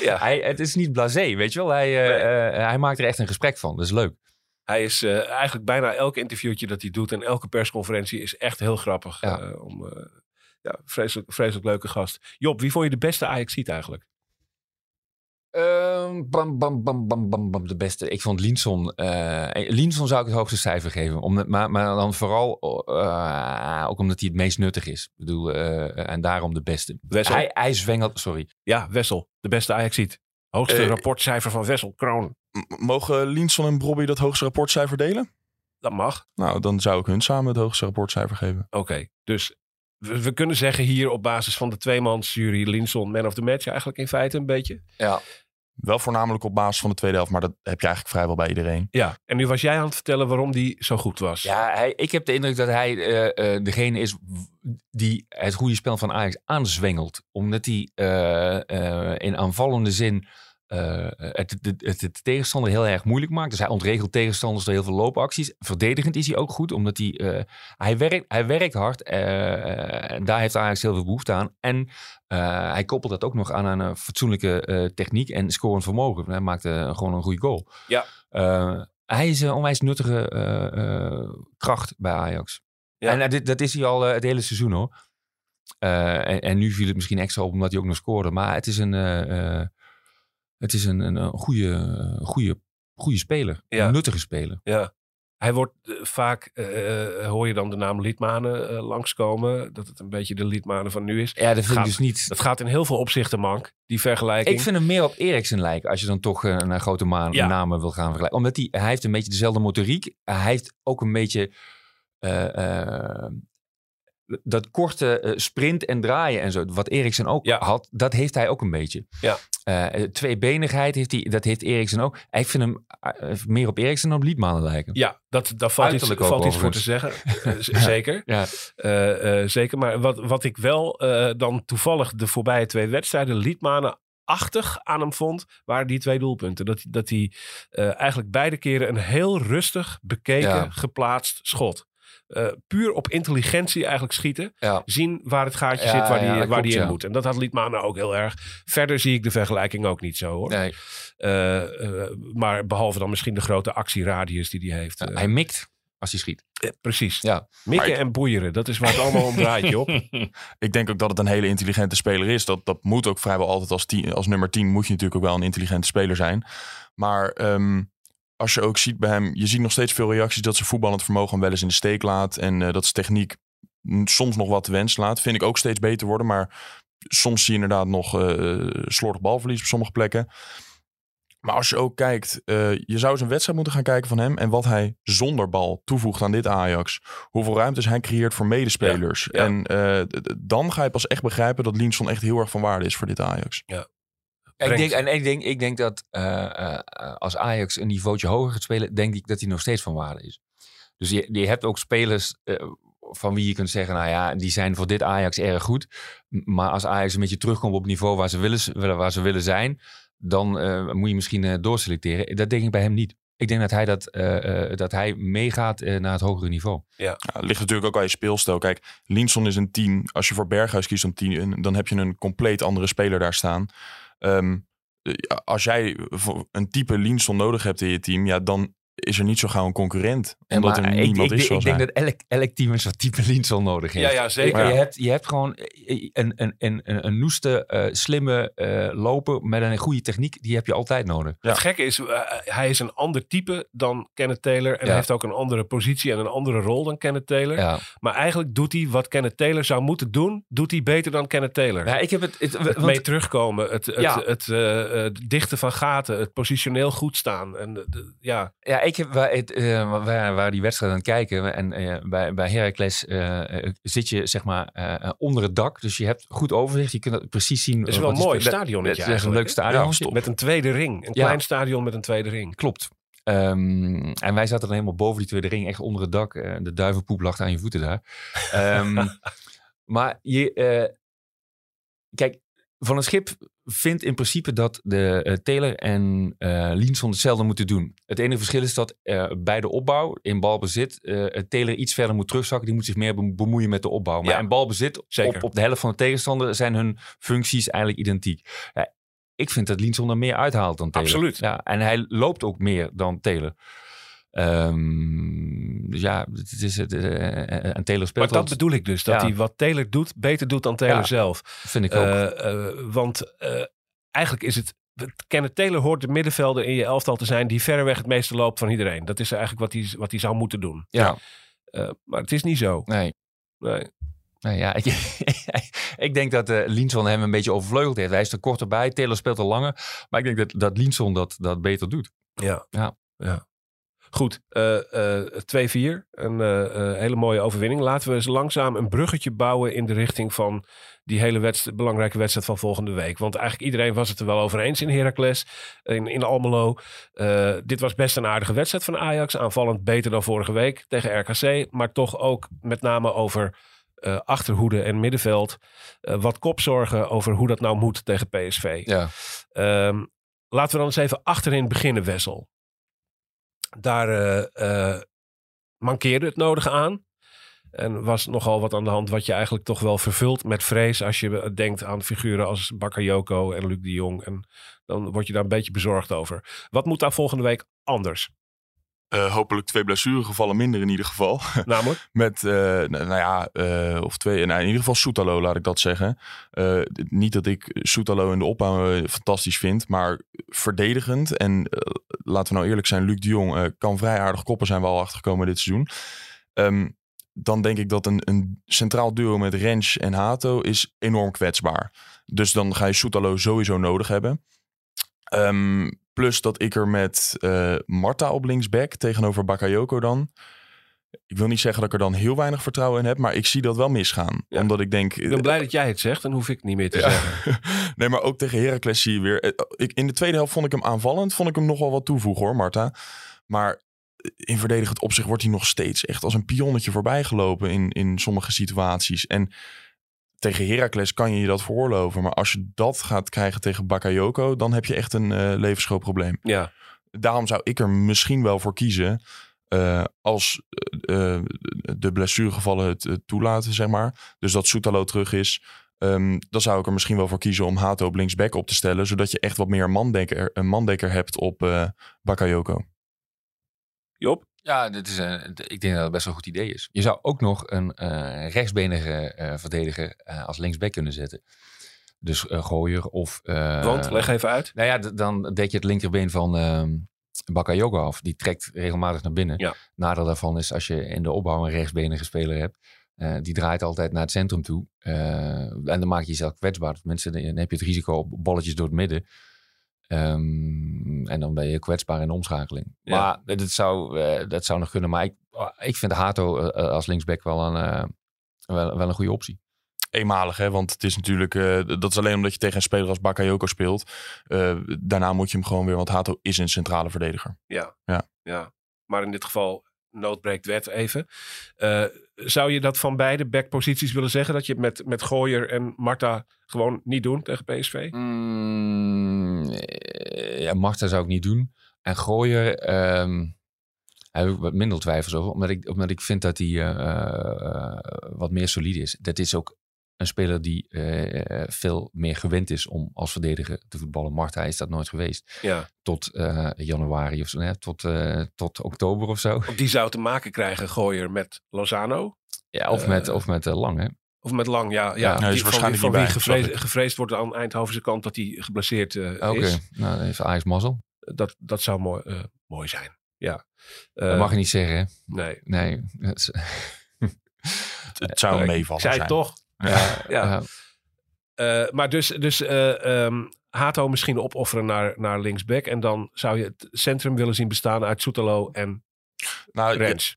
Ja. hij het is niet blasé, weet je wel? Hij, eh, Nee. hij maakt er echt een gesprek van. Dat is leuk. Hij is eigenlijk bijna elk interviewtje dat hij doet en elke persconferentie is echt heel grappig. Ja. om, ja, vreselijk, vreselijk leuke gast. Job, wie vond je de beste ajax ziet eigenlijk? Ehm, bam, bam, bam, bam, bam, bam, de beste. Ik vond Linson. eh Linson zou ik het hoogste cijfer geven. Om, maar, maar dan vooral eh, ook omdat hij het meest nuttig is. Ik bedoel, eh, en daarom de beste. Wessel? Hij, hij zwengelt, sorry. Ja, Wessel, de beste ajax ziet. Hoogste rapportcijfer van Wessel, Kroon. Mogen Linson en Bobby dat hoogste rapportcijfer delen? Dat mag. Nou, dan zou ik hun samen het hoogste rapportcijfer geven. Oké, dus we, we kunnen zeggen hier op basis van de tweemansjury Linson man of the match eigenlijk in feite een beetje. Ja. Wel voornamelijk op basis van de tweede helft, maar dat heb je eigenlijk vrijwel bij iedereen. Ja, en nu was jij aan het vertellen waarom die zo goed was. Ja, hij, ik heb de indruk dat hij eh, eh, degene is die het goede spel van Ajax aanzwengelt. Omdat hij eh, eh, in aanvallende zin eh, het, het, het, het tegenstander heel erg moeilijk maakt. Dus hij ontregelt tegenstanders door heel veel loopacties. Verdedigend is hij ook goed, omdat hij, eh, hij, werkt, hij werkt hard. eh, en daar heeft Ajax heel veel behoefte aan. En hij koppelt dat ook nog aan een fatsoenlijke techniek en scorend vermogen. Hij maakt eh, gewoon een goede goal. Ja. Hij is een onwijs nuttige kracht bij Ajax. Ja. En dit, dat is hij al het hele seizoen hoor. En, en nu viel het misschien extra op omdat hij ook nog scoorde. Maar het is een, het is een, een, een goede, goede, goede speler. Ja. Een nuttige speler. Ja. Hij wordt eh, vaak, eh, eh, hoor je dan de naam Liedmanen eh, langskomen. Dat het een beetje de Liedmanen van nu is. Ja, dat vind Gaat- ik dus niet. Dat gaat in heel veel opzichten mank, die vergelijking. Ik vind hem meer op Eriksen lijken als je dan toch eh, naar grote maan, Ja. namen wil gaan vergelijken. Omdat hij, hij heeft een beetje dezelfde motoriek. Hij heeft ook een beetje eh, eh, dat korte eh, sprint en draaien en zo. Wat Eriksen ook Ja. had, dat heeft hij ook een beetje. Ja. Eh, tweebenigheid heeft hij, dat heeft Eriksen ook. Ik vind hem meer op Eriksen dan op Liedmanen lijken. Ja, dat, daar valt, iets, Uiterlijk valt iets voor te zeggen. Zeker. Ja. Eh, zeker. Maar wat, wat ik wel dan toevallig de voorbije twee wedstrijden Liedmanen achtig aan hem vond, waren die twee doelpunten. Dat, dat hij eigenlijk beide keren een heel rustig, bekeken, Ja. geplaatst schot. Eh, puur op intelligentie eigenlijk schieten. Ja. Zien waar het gaatje Ja, zit, waar ja, die, waar die in ja. moet. En dat had Liedmanen ook heel erg. Verder zie ik de vergelijking ook niet zo hoor. Nee, Eh, eh, maar behalve dan misschien de grote actieradius die hij heeft. ja, hij mikt als hij schiet. precies. Ja. Mikken ik- en boeieren, dat is waar het allemaal om draait, Job. Ik denk ook dat het een hele intelligente speler is. Dat, dat moet ook vrijwel altijd als, tien, als nummer 10 moet je natuurlijk ook wel een intelligente speler zijn. Maar ehm, als je ook ziet bij hem, je ziet nog steeds veel reacties dat zijn voetballend vermogen wel eens in de steek laat. En eh, dat zijn techniek soms nog wat te wensen laat. Vind ik ook steeds beter worden. Maar soms zie je inderdaad nog eh slordig balverlies op sommige plekken. Maar als je ook kijkt, eh, je zou eens een wedstrijd moeten gaan kijken van hem. En wat hij zonder bal toevoegt aan dit Ajax. Hoeveel ruimtes hij creëert voor medespelers. Ja, ja. En dan ga je pas echt begrijpen dat Linson echt heel erg van waarde is voor dit Ajax. Ik denk, en ik denk, ik denk dat eh, eh, als Ajax een niveautje hoger gaat spelen, denk ik dat hij nog steeds van waarde is. Dus je, je hebt ook spelers eh, van wie je kunt zeggen, nou ja, die zijn voor dit Ajax erg goed. Maar als Ajax een beetje terugkomt op het niveau waar ze willen, waar ze willen zijn, dan eh, moet je misschien eh, doorselecteren. Dat denk ik bij hem niet. Ik denk dat hij, dat, eh, eh, dat hij meegaat eh, naar het hogere niveau. Ja, het ligt natuurlijk ook aan je speelstijl. Kijk, Linson is een 10. Als je voor Berghuis kiest om 10, dan heb je een compleet andere speler daar staan. Ehm, eh, als jij een type Linson nodig hebt in je team, ja, dan is er niet zo gauw een concurrent. En Omdat maar er ik, niemand ik, is ik zoals denk hij. dat elk, elk team een soort type Linson nodig heeft. Ja, ja, zeker. Je, Ja. hebt, je hebt gewoon een, een, een, een, een noeste, eh, slimme eh, loper met een goede techniek. Die heb je altijd nodig. Ja. Het gekke is, eh, hij is een ander type dan Kenneth Taylor. En Ja. hij heeft ook een andere positie en een andere rol dan Kenneth Taylor. Ja. Maar eigenlijk doet hij wat Kenneth Taylor zou moeten doen, doet hij beter dan Kenneth Taylor. Ja, ik heb het. het, het want- mee terugkomen, het, het, Ja. het, eh, eh, het dichten van gaten, het positioneel goed staan. En, ja, ja, ik heb waar, het, eh, waar, waar die wedstrijd aan het kijken. En eh, bij, bij Heracles eh, eh, zit je zeg maar eh, onder het dak. Dus je hebt goed overzicht. Je kunt het precies zien. het is wel een mooi stadion. Dat, dat is een leuk stadion. Ja. Met een tweede ring. Een Ja. klein stadion met een tweede ring. Klopt. Ehm, en wij zaten dan helemaal boven die tweede ring, echt onder het dak. De duivenpoep lag aan je voeten daar. Ehm, maar je, eh, kijk, Van een Schip vindt in principe dat de eh, Taylor en eh Linson hetzelfde moeten doen. Het enige verschil is dat eh, bij de opbouw, in balbezit, Taylor iets verder moet terugzakken. Die moet zich meer bem- bemoeien met de opbouw. Maar Ja, in balbezit, op, op de helft van de tegenstander, zijn hun functies eigenlijk identiek. Ja, ik vind dat Linson er meer uithaalt dan Taylor. Absoluut. Ja, en hij loopt ook meer dan Taylor. Ehm, dus ja, het is het. eh, en Taylor speelt Maar dat bedoel ik dus. Dat Ja. hij wat Taylor doet, beter doet dan Taylor Ja. zelf. vind ik ook. Eh, eh, want eh, eigenlijk is het... Kenneth Taylor hoort de middenvelder in je elftal te zijn... die verreweg het meeste loopt van iedereen. Dat is eigenlijk wat hij, wat hij zou moeten doen. ja, Eh, maar het is niet zo. nee. Nee. Nee, ja, ik, ik denk dat eh Linson hem een beetje overvleugeld heeft. Hij is er korter bij. Taylor speelt er langer. Maar ik denk dat, dat Linson dat, dat beter doet. Ja. Ja. ja. Goed, eh, eh, 2-4. Een eh, eh, hele mooie overwinning. Laten we eens langzaam een bruggetje bouwen in de richting van die hele wedstrijd, belangrijke wedstrijd van volgende week. Want eigenlijk iedereen was het er wel over eens in Heracles, in, in Almelo. Eh, dit was best een aardige wedstrijd van Ajax. Aanvallend beter dan vorige week tegen RKC. Maar toch ook met name over eh, achterhoede en middenveld. Eh, wat kopzorgen over hoe dat nou moet tegen PSV. Ja. Ehm, laten we dan eens even achterin beginnen, Wessel. Daar eh, eh, mankeerde het nodige aan. En was nogal wat aan de hand wat je eigenlijk toch wel vervult met vrees als je denkt aan figuren als Bakayoko en Luc de Jong. En dan word je daar een beetje bezorgd over. Wat moet daar volgende week anders? Eh, hopelijk twee blessuregevallen minder in ieder geval. Namelijk? Met, eh, nou, ja, eh, of twee, nou, in ieder geval Soetalo, laat ik dat zeggen. Niet dat ik Soetalo in de opbouw fantastisch vind, maar verdedigend. En laten we nou eerlijk zijn, Luc de Jong kan vrij aardig koppen, zijn we al achtergekomen dit seizoen. Ehm, dan denk ik dat een, een centraal duo met Rens en Hato is enorm kwetsbaar. Dus dan ga je Soetalo sowieso nodig hebben. Ehm, plus dat ik er met eh, Marta op linksback tegenover Bakayoko dan. Ik wil niet zeggen dat ik er dan heel weinig vertrouwen in heb, maar ik zie dat wel misgaan. Ja. Omdat ik denk... Ik ben blij dat jij het zegt, dan hoef ik niet meer te Ja. zeggen. nee, maar ook tegen Heracles zie je weer... eh, Ik, in de tweede helft vond ik hem aanvallend. Vond ik hem nog wel wat toevoegen hoor, Marta. Maar in verdedigend opzicht wordt hij nog steeds echt als een pionnetje voorbij gelopen in, in sommige situaties. En tegen Heracles kan je je dat veroorloven. Maar als je dat gaat krijgen tegen Bakayoko, dan heb je echt een eh levensgroot probleem. Ja, Daarom zou ik er misschien wel voor kiezen. eh, als eh, de blessuregevallen het toelaten, zeg maar. Dus dat Soetalo terug is. ehm, dan zou ik er misschien wel voor kiezen om Hato op linksback op te stellen. Zodat je echt wat meer mandekker, een mandekker hebt op Bakayoko. Job? Ja, dit is een, ik denk dat het best wel een goed idee is. Je zou ook nog een eh, rechtsbenige eh, verdediger eh, als linksback kunnen zetten. Dus Gooier of... Want, leg even uit. Nou ja, dan dek je het linkerbeen van ehm Bakayoko af. Die trekt regelmatig naar binnen. Ja. Nadeel daarvan is als je in de opbouw een rechtsbenige speler hebt. die draait altijd naar het centrum toe. En dan maak je jezelf kwetsbaar. Tenminste, dan heb je het risico op balletjes door het midden. Ehm, en dan ben je kwetsbaar in de omschakeling. Ja. Maar dat zou, eh, dat zou nog kunnen. Maar ik, ik vind Hato eh, eh, als linksback wel een, eh, wel, wel een goede optie. Eenmalig, hè? want het is natuurlijk... eh, dat is alleen omdat je tegen een speler als Bakayoko speelt. Eh, daarna moet je hem gewoon weer... Want Hato is een centrale verdediger. Ja. Ja. ja. Maar in dit geval, nood breekt wet even. Eh, zou je dat van beide backposities willen zeggen? Dat je het met, met Gooier en Marta gewoon niet doen tegen PSV? Mm, ja, Marta zou ik niet doen. En Gooier ehm heb ik wat minder twijfels over. Omdat ik, omdat ik vind dat hij eh, eh, wat meer solide is. Dat is ook een speler die eh, veel meer gewend is om als verdediger te voetballen. Marta is dat nooit geweest. Ja. Tot eh, januari of zo. Nee, tot, eh, tot oktober of zo. Of die zou te maken krijgen, Gooier, met Lozano? Ja, of met, of met Lang, hè? Of met Lang, ja. ja, Ja, hij is van, waarschijnlijk van wie gevreesd, gevreesd wordt aan Eindhovense kant dat hij geblesseerd eh, Oké, is. nou, heeft Ajax mazzel. Dat, dat zou mooi, eh, mooi zijn. Ja. dat Eh, mag je niet zeggen, hè? Nee. Nee. is- Het, zou meevallen zei zijn. het toch. Ja, Ja. Eh, maar dus, dus eh, ehm, Hato misschien opofferen naar, naar linksback. En dan zou je het centrum willen zien bestaan uit Soetalo en Nou, Rens.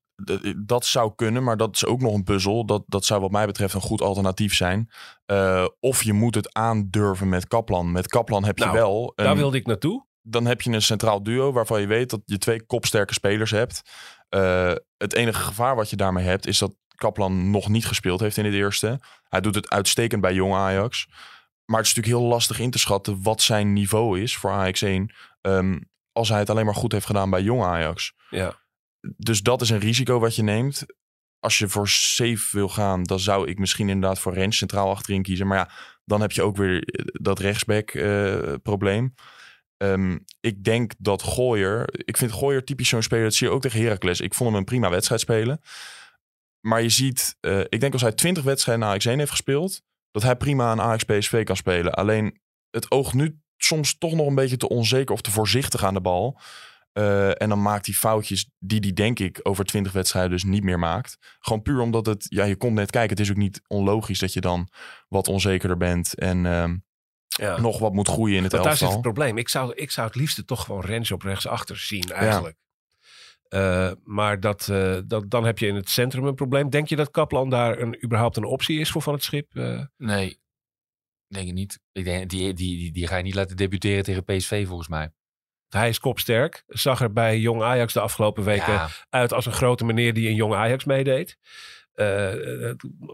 Dat zou kunnen, maar dat is ook nog een puzzel. Dat, dat zou wat mij betreft een goed alternatief zijn. Eh, of je moet het aandurven met Kaplan. Met Kaplan heb je Nou, wel... Een, Daar wilde ik naartoe. Dan heb je een centraal duo waarvan je weet dat je twee kopsterke spelers hebt. Eh, het enige gevaar wat je daarmee hebt is dat Kaplan nog niet gespeeld heeft in het eerste. Hij doet het uitstekend bij jong Ajax. Maar het is natuurlijk heel lastig in te schatten wat zijn niveau is voor Ajax 1. ehm, als hij het alleen maar goed heeft gedaan bij jong Ajax Ja. dus dat is een risico wat je neemt. Als je voor safe wil gaan, dan zou ik misschien inderdaad voor Rens centraal achterin kiezen. Maar ja, dan heb je ook weer eh, dat rechtsback eh, probleem. Ehm, ik denk dat Gooier... Ik vind Gooier typisch zo'n speler. Dat zie je ook tegen Heracles. Ik vond hem een prima wedstrijd spelen. Maar je ziet... eh, ik denk als hij 20 wedstrijden naar Ajax 1 heeft gespeeld... dat hij prima een Ajax PSV kan spelen. Alleen het oogt nu soms toch nog een beetje te onzeker... of te voorzichtig aan de bal. Eh, en dan maakt hij foutjes die hij denk ik over 20 wedstrijden dus niet meer maakt. Gewoon puur omdat het, ja, je komt net kijken. Het is ook niet onlogisch dat je dan wat onzekerder bent en ehm, ja. nog wat moet groeien in het Want daar zit het elftal. probleem. Ik zou, ik zou het liefste toch gewoon Rens op rechtsachter zien eigenlijk. Uh, maar dat, uh, dat, dan heb je in het centrum een probleem. Denk je dat Kaplan daar een, überhaupt een optie is voor Van het Schip? Uh... Nee, denk ik niet. Ik denk, die, die, die, die ga je niet laten debuteren tegen PSV volgens mij. Hij is kopsterk. Zag er bij Jong Ajax de afgelopen weken ja. uit als een grote meneer die in Jong Ajax meedeed.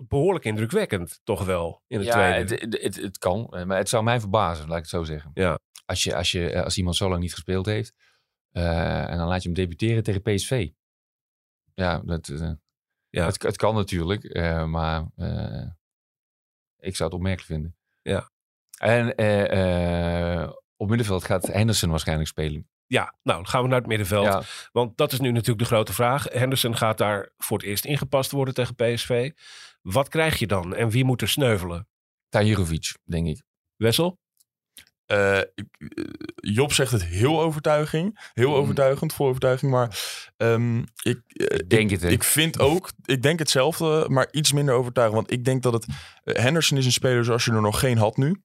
behoorlijk indrukwekkend, toch wel, in het ja, tweede. Het, het, het, kan, maar het zou mij verbazen, laat ik het zo zeggen. Ja. Als, je, als, je, als iemand zo lang niet gespeeld heeft, uh, en dan laat je hem debuteren tegen PSV. Ja, dat, uh, ja. Het, het, kan natuurlijk, uh, maar ik zou het opmerkelijk vinden. Ja. En op middenveld gaat Henderson waarschijnlijk spelen. Ja, nou dan gaan we naar het middenveld. Ja. Want dat is nu natuurlijk de grote vraag. Henderson gaat daar voor het eerst ingepast worden tegen PSV. Wat krijg je dan en wie moet er sneuvelen? Tajirovic, denk ik. Wessel? Uh, Job zegt het heel overtuiging. Heel mm. overtuigend, vol overtuiging. Maar um, ik, uh, denk ik, het, ik vind ook, ik denk hetzelfde, maar iets minder overtuigend. Want ik denk dat het. Uh, Henderson is een speler zoals je er nog geen had nu.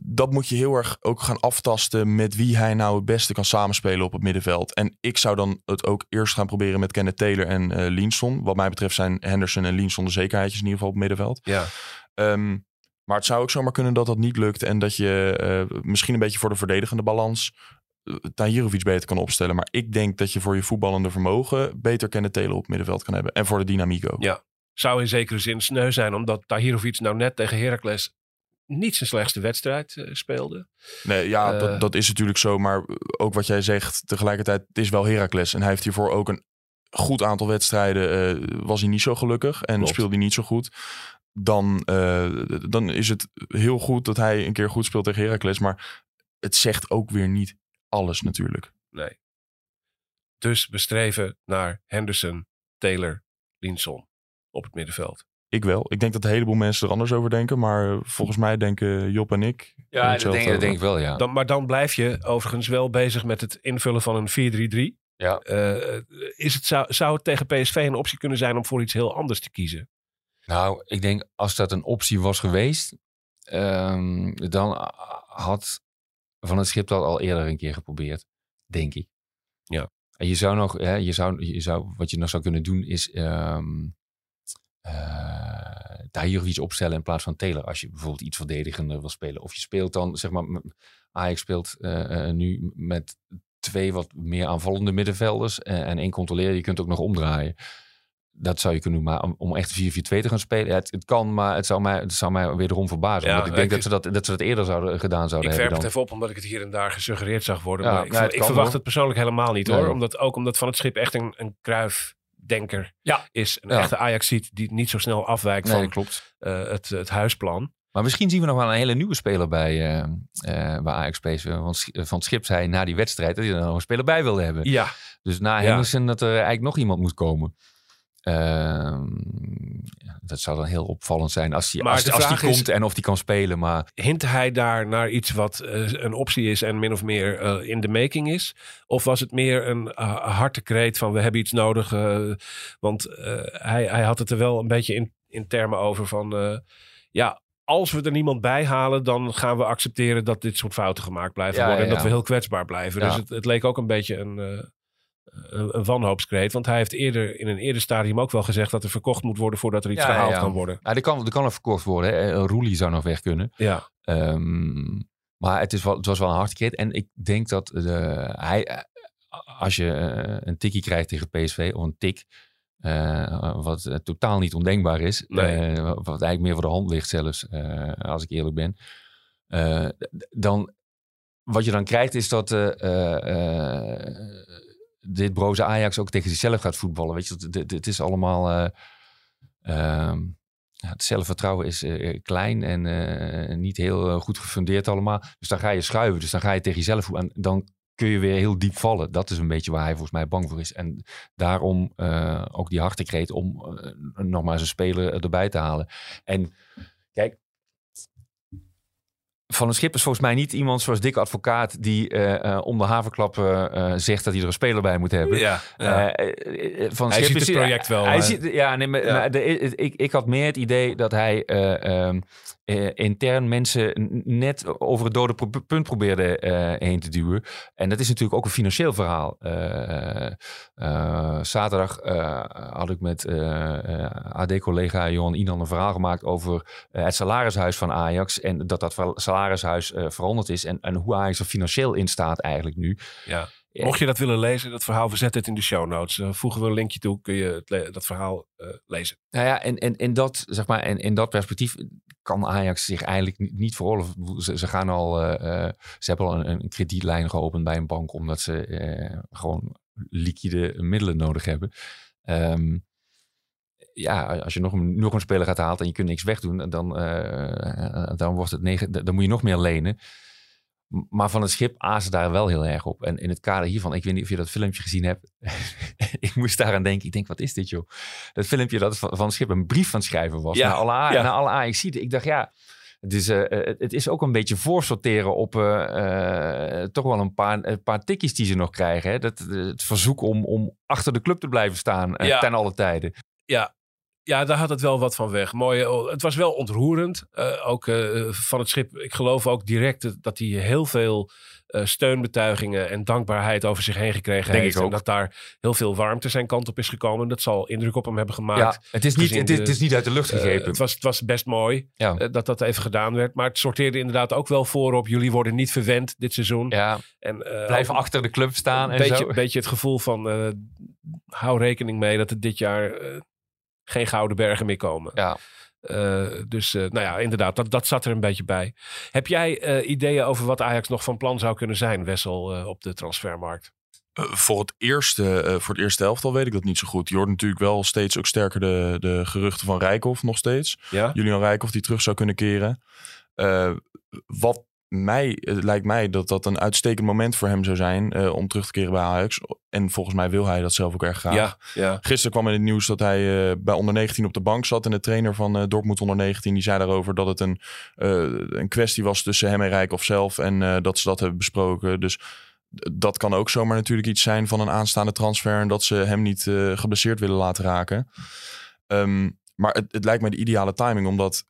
dat moet je heel erg ook gaan aftasten met wie hij nou het beste kan samenspelen op het middenveld. En ik zou dan het ook eerst gaan proberen met Kenneth Taylor en uh, Linson. Wat mij betreft zijn Henderson en Linson de zekerheidjes in ieder geval op het middenveld. Ja. Um, maar het zou ook zomaar kunnen dat dat niet lukt. En dat je uh, misschien een beetje voor de verdedigende balans uh, Tahirovic beter kan opstellen. Maar ik denk dat je voor je voetballende vermogen beter Kenneth Telen op het middenveld kan hebben. En voor de dynamiek ook. Ja, zou in zekere zin sneu zijn. Omdat Tahirovic nou net tegen Heracles niet zijn slechtste wedstrijd uh, speelde. Nee, ja, dat, dat is natuurlijk zo. Maar ook wat jij zegt, tegelijkertijd, het is wel Heracles. En hij heeft hiervoor ook een goed aantal wedstrijden. was hij niet zo gelukkig en Klopt. speelde hij niet zo goed dan, uh, dan is het heel goed dat hij een keer goed speelt tegen Heracles. Maar het zegt ook weer niet alles natuurlijk. Nee. Dus we streven naar Henderson, Taylor, Linson op het middenveld. Ik wel. Ik denk dat een heleboel mensen er anders over denken. Maar volgens mij denken Job en ik. Ja, dat denk, dat denk, ik wel, ja. Dan, maar dan blijf je overigens wel bezig met het invullen van een 4-3-3. Ja. Uh, is het, zou, zou het tegen PSV een optie kunnen zijn om voor iets heel anders te kiezen? Nou, ik denk als dat een optie was geweest, um, dan had Van het Schip dat al eerder een keer geprobeerd, denk ik. Ja. En je zou nog, hè, je zou, je zou, wat je nog zou kunnen doen is um, uh, Tahirovic opstellen in plaats van Taylor. Als je bijvoorbeeld iets verdedigender wil spelen. Of je speelt dan, zeg maar, Ajax speelt uh, uh, nu met twee wat meer aanvallende middenvelders en één controleren. Je kunt ook nog omdraaien dat zou je kunnen doen. Maar om, om echt 4-4-2 te gaan spelen, ja, het, het, kan, maar het zou mij, het zou mij wederom verbazen. Ja, ik denk ik, dat, ze dat, dat ze dat eerder zouden, gedaan zouden ik hebben. Ik verp het even op, omdat ik het hier en daar gesuggereerd zag worden. Ja, maar ik, nou, ik verwacht hoor. het persoonlijk helemaal niet, hoor. Omdat, ook omdat Van het Schip echt een, een kruifdenker ja. is. Een echte Ajax ziet die niet zo snel afwijkt nee, van klopt. Uh, het, het huisplan. Maar misschien zien we nog wel een hele nieuwe speler bij, uh, uh, bij Ajax PSV. Want Van het Schip zei na die wedstrijd dat hij er nog een speler bij wilde hebben. Ja. Dus na Henderson dat er eigenlijk nog iemand moet komen. Uh, dat zou dan heel opvallend zijn als hij als, als die komt en of die kan spelen. Maar... Hint hij daar naar iets wat uh, een optie is en min of meer uh, in de making is? Of was het meer een uh, harte kreet van we hebben iets nodig? want hij, hij had het er wel een beetje in, in termen over van ja, als we er niemand bij halen, dan gaan we accepteren dat dit soort fouten gemaakt blijven ja, worden. Ja, en dat we heel kwetsbaar blijven. Dus het, het, leek ook een beetje een een, een wanhoopskreet. Want hij heeft eerder in een eerder stadium ook wel gezegd dat er verkocht moet worden voordat er iets ja, gehaald ja. kan worden. Ja, er kan, er kan er verkocht worden. Hè. Roelie zou nog weg kunnen. Ja. Um, maar het, is wel, het was wel een hartkreet. En ik denk dat de, hij, als je uh, een tikkie krijgt tegen PSV, of een tik, uh, wat uh, totaal niet ondenkbaar is. Nee. wat eigenlijk meer voor de hand ligt zelfs, als ik eerlijk ben. dan, wat je dan krijgt is dat dit broze Ajax ook tegen zichzelf gaat voetballen. Weet je, het is allemaal. Uh, uh, het zelfvertrouwen is uh, klein en niet heel goed gefundeerd allemaal. Dus dan ga je schuiven. Dus dan ga je tegen jezelf En dan kun je weer heel diep vallen. Dat is een beetje waar hij volgens mij bang voor is. En daarom ook die hartekreet om nog maar eens een speler erbij te halen. En kijk, Van een Schip is volgens mij niet iemand zoals Dick Advocaat... die eh, om de havenklappen eh, zegt dat hij er een speler bij moet hebben. Ja, ja. Van Hij Schip ziet is- het project wel, Hij ziet, ja, nee, maar, Ja. maar de- ik, ik had meer het idee dat hij eh, eh, intern mensen net over het dode punt probeerde eh, heen te duwen. En dat is natuurlijk ook een financieel verhaal. Eh, zaterdag had ik met AD-collega Johan Inan een verhaal gemaakt over het salarishuis van Ajax. En dat dat salarishuis veranderd is. En, en hoe Ajax er financieel in staat eigenlijk nu. ja. Mocht je dat willen lezen, dat verhaal, we zetten het in de show notes. Dan voegen we een linkje toe, kun je het dat verhaal eh, lezen. Nou ja, en, en, en dat, zeg maar, en in dat perspectief kan Ajax zich eigenlijk niet, veroorloven. Ze, ze gaan al, eh, eh, ze hebben al een, een kredietlijn geopend bij een bank, omdat ze gewoon liquide middelen nodig hebben. Ehm, ja, als je nog een, nog een speler gaat halen en je kunt niks wegdoen, dan, dan, wordt het negen, dan moet je nog meer lenen. Maar van het schip azen daar wel heel erg op. En in het kader hiervan, ik weet niet of je dat filmpje gezien hebt. ik moest daaraan denken. Ik denk, wat is dit joh? Dat filmpje dat van, van het schip een brief van het schrijven was. Ja, naar alle, ja. naar alle. Ik dacht, ja, het is, eh, eh, het is ook een beetje voorsorteren op eh, eh, toch wel een paar, een paar tikjes die ze nog krijgen. Hè? Dat, het verzoek om, om achter de club te blijven staan Ja. ten alle tijden. Ja. Ja, daar had het wel wat van weg. Mooi, oh, het was wel ontroerend. Eh, ook eh, van het schip. Ik geloof ook direct dat hij heel veel eh, steunbetuigingen en dankbaarheid over zich heen gekregen Denk heeft. ik ook. En dat daar heel veel warmte zijn kant op is gekomen. Dat zal indruk op hem hebben gemaakt. Ja, het is, niet, gezien het, is, de- het is niet uit de lucht Eh, gegrepen. het, was, het was best mooi ja. eh, dat dat even gedaan werd. Maar het sorteerde inderdaad ook wel voor op. Jullie worden niet verwend dit seizoen. ja, En, eh, blijven achter de club staan een en beetje, zo. beetje het gevoel van eh, hou rekening mee dat er dit jaar eh, geen gouden bergen meer komen. Ja. Eh, dus eh, nou ja, inderdaad, dat, dat zat er een beetje bij. Heb jij eh, ideeën over wat Ajax nog van plan zou kunnen zijn, Wessel, eh, op de transfermarkt? Eh, voor, het eerste, eh, voor het eerste elftal weet ik dat niet zo goed. Je hoort natuurlijk wel steeds ook sterker de, de geruchten van Rijkoff nog steeds. Ja? Julian Rijkoff die terug zou kunnen keren. Eh, wat mij, het lijkt mij dat dat een uitstekend moment voor hem zou zijn eh, om terug te keren bij Ajax. En volgens mij wil hij dat zelf ook erg graag. Ja, ja. Gisteren kwam in het nieuws dat hij eh, bij onder 19 op de bank zat. En de trainer van eh, Dortmund onder 19 die zei daarover dat het een, een kwestie was tussen hem en Rijkoff zelf. En dat ze dat hebben besproken. Dus dat kan ook zomaar natuurlijk iets zijn van een aanstaande transfer. En dat ze hem niet geblesseerd willen laten raken. Ehm, maar het, het lijkt mij de ideale timing. Omdat,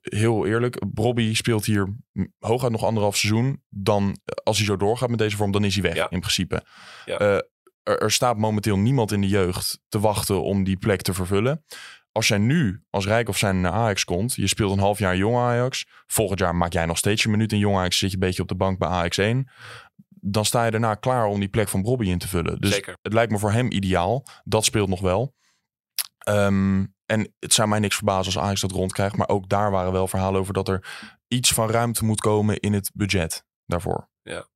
heel eerlijk, Bobby speelt hier hooguit nog anderhalf seizoen. Dan, eh, als hij zo doorgaat met deze vorm, dan is hij weg Ja. in principe. Ja. Eh, er, er staat momenteel niemand in de jeugd te wachten om die plek te vervullen. Als jij nu als Rijkoff zijn naar Ajax komt, je speelt een half jaar jong Ajax. Volgend jaar maak jij nog steeds je minuut in jong Ajax, zit je een beetje op de bank bij Ajax 1. Dan sta je daarna klaar om die plek van Bobby in te vullen. Dus Zeker. het lijkt me voor hem ideaal. Dat speelt nog wel. Ehm, en het zou mij niks verbazen als Ajax dat rondkrijgt. Maar ook daar waren wel verhalen over dat er iets van ruimte moet komen in het budget daarvoor. Ja.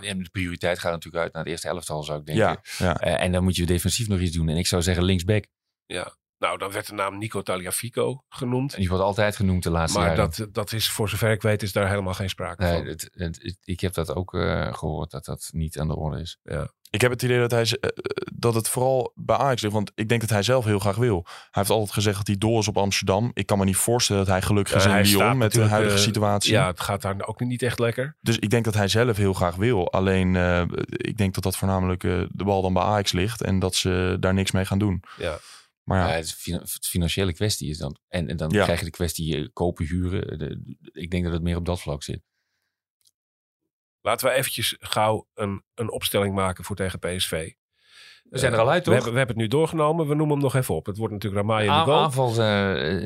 En de prioriteit gaat natuurlijk uit naar het eerste elftal, zou ik denken. Ja, ja. Eh, en dan moet je defensief nog iets doen. En ik zou zeggen linksback. ja. Nou, dan werd de naam Nico Taliafico genoemd. En die wordt altijd genoemd de laatste Maar jaren. dat, dat is, voor zover ik weet, is daar helemaal geen sprake Nee, van. het, het- het- ik heb dat ook eh, gehoord, dat dat niet aan de orde is. Ik heb het idee dat, hij, z- eh, dat het vooral bij Ajax ligt. Want ik denk dat hij zelf heel graag wil. Hij heeft altijd gezegd dat hij dol is op Amsterdam. Ik kan me niet voorstellen dat hij gelukkig is Ja, in Lyon met de huidige eh, situatie. Ja, het gaat daar ook niet echt lekker. Dus ik denk dat hij zelf heel graag wil. Alleen eh, ik denk dat dat voornamelijk eh, de bal dan bij Ajax ligt. En dat ze daar niks mee gaan doen. Ja. Maar ja, Ja, het, is fina- het financiële kwestie is dan. En, en dan Ja. krijg je de kwestie eh, kopen, huren. De- ik denk dat het meer op dat vlak zit. Laten we eventjes gauw een, een opstelling maken voor tegen PSV. We zijn er al uit, We toch? hebben, we hebben het nu doorgenomen. We noemen hem nog even op. Het wordt natuurlijk Ramai in de goal. aanval eh,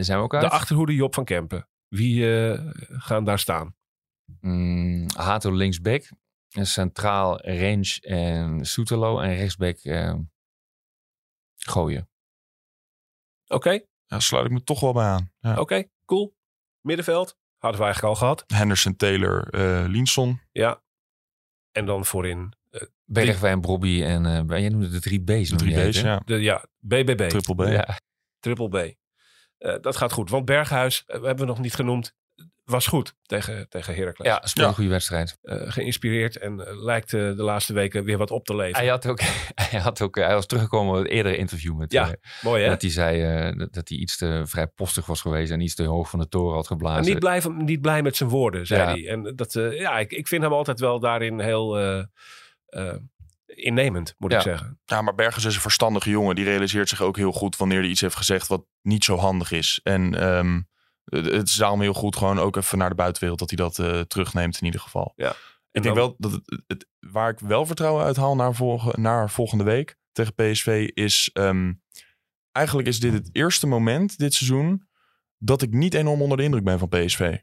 zijn we ook uit. De achterhoede Job van Kempen. Wie eh, gaan daar staan? Mm, Hato linksback. En Centraal Range en Soetelo. En rechtsback eh, gooien. Oké, daar sluit ik me toch wel bij aan. Ja. oké, cool. Middenveld. Hadden we eigenlijk al gehad. Henderson, Taylor, eh Linson. Ja. En dan voorin eh, Bergwijn, Bobby en eh, jij noemde de drie B's. De drie B's, ja. de, ja, BBB. Triple B. Ja. Triple B. Eh, dat gaat goed. Want Berghuis, hebben we nog niet genoemd. Was goed tegen, tegen Heracles. Ja, speelde Ja. een goede wedstrijd. Eh, geïnspireerd en eh, lijkt eh, de laatste weken weer wat op te leven. Hij, had ook, hij, had ook, hij was teruggekomen op het eerdere interview met... Ja, Mooi hè? dat hij zei eh, dat, dat hij iets te vrijpostig was geweest en iets te hoog van de toren had geblazen. niet, blij, van- niet blij met zijn woorden, zei Ja. hij. En dat, eh, ja, ik, ik vind hem altijd wel daarin heel eh, eh, innemend, moet ik zeggen. Ja, maar Bergers is een verstandige jongen. Die realiseert zich ook heel goed wanneer hij iets heeft gezegd wat niet zo handig is. En ehm, het is daarom heel goed gewoon ook even naar de buitenwereld dat hij dat eh, terugneemt in ieder geval. Ja. Ik En denk wel dat het, het- waar ik wel vertrouwen uit haal naar, naar volgende week tegen PSV is... ehm, eigenlijk is dit het eerste moment dit seizoen dat ik niet enorm onder de indruk ben van PSV.